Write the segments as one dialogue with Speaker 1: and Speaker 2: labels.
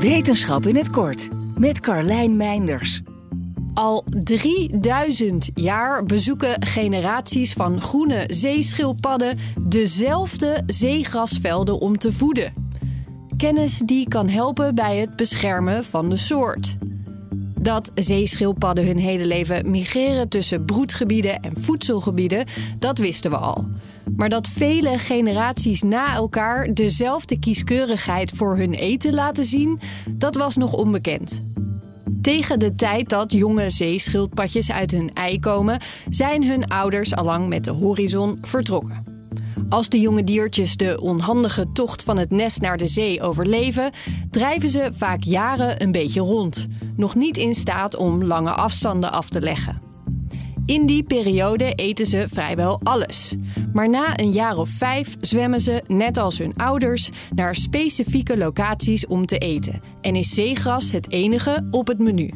Speaker 1: Wetenschap in het kort met Carlijn Meinders.
Speaker 2: Al 3000 jaar bezoeken generaties van groene zeeschildpadden dezelfde zeegrasvelden om te voeden. Kennis die kan helpen bij het beschermen van de soort. Dat zeeschildpadden hun hele leven migreren tussen broedgebieden en voedselgebieden, dat wisten we al. Maar dat vele generaties na elkaar dezelfde kieskeurigheid voor hun eten laten zien, dat was nog onbekend. Tegen de tijd dat jonge zeeschildpadjes uit hun ei komen, zijn hun ouders allang met de horizon vertrokken. Als de jonge diertjes de onhandige tocht van het nest naar de zee overleven, drijven ze vaak jaren een beetje rond, nog niet in staat om lange afstanden af te leggen. In die periode eten ze vrijwel alles. Maar na een jaar of vijf zwemmen ze, net als hun ouders, naar specifieke locaties om te eten. En is zeegras het enige op het menu.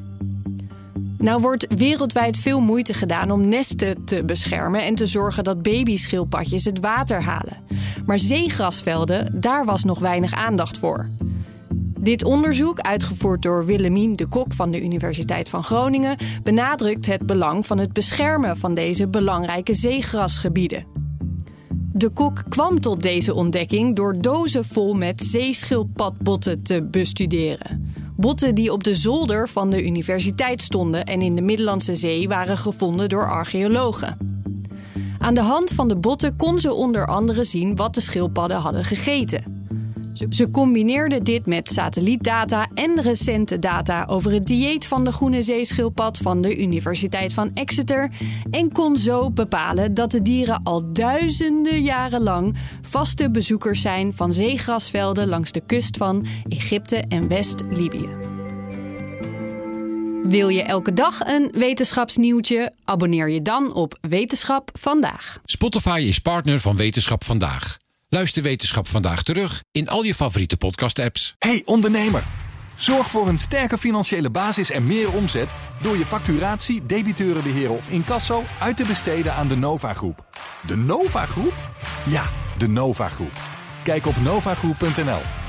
Speaker 2: Nou wordt wereldwijd veel moeite gedaan om nesten te beschermen en te zorgen dat babyschildpadjes het water halen. Maar zeegrasvelden, daar was nog weinig aandacht voor. Dit onderzoek, uitgevoerd door Willemien de Kok van de Universiteit van Groningen, benadrukt het belang van het beschermen van deze belangrijke zeegrasgebieden. De kok kwam tot deze ontdekking door dozen vol met zeeschildpadbotten te bestuderen. Botten die op de zolder van de universiteit stonden en in de Middellandse Zee waren gevonden door archeologen. Aan de hand van de botten kon ze onder andere zien wat de schildpadden hadden gegeten. Ze combineerde dit met satellietdata en recente data over het dieet van de groene zeeschildpad van de Universiteit van Exeter en kon zo bepalen dat de dieren al duizenden jaren lang vaste bezoekers zijn van zeegrasvelden langs de kust van Egypte en West-Libië. Wil je elke dag een wetenschapsnieuwtje? Abonneer je dan op Wetenschap vandaag.
Speaker 3: Spotify is partner van Wetenschap vandaag. Luister Wetenschap vandaag terug in al je favoriete podcast-apps.
Speaker 4: Hey ondernemer, zorg voor een sterke financiële basis en meer omzet door je facturatie, debiteurenbeheer of incasso uit te besteden aan de Nova Groep. De Nova Groep? Ja, de Nova Groep. Kijk op novagroep.nl.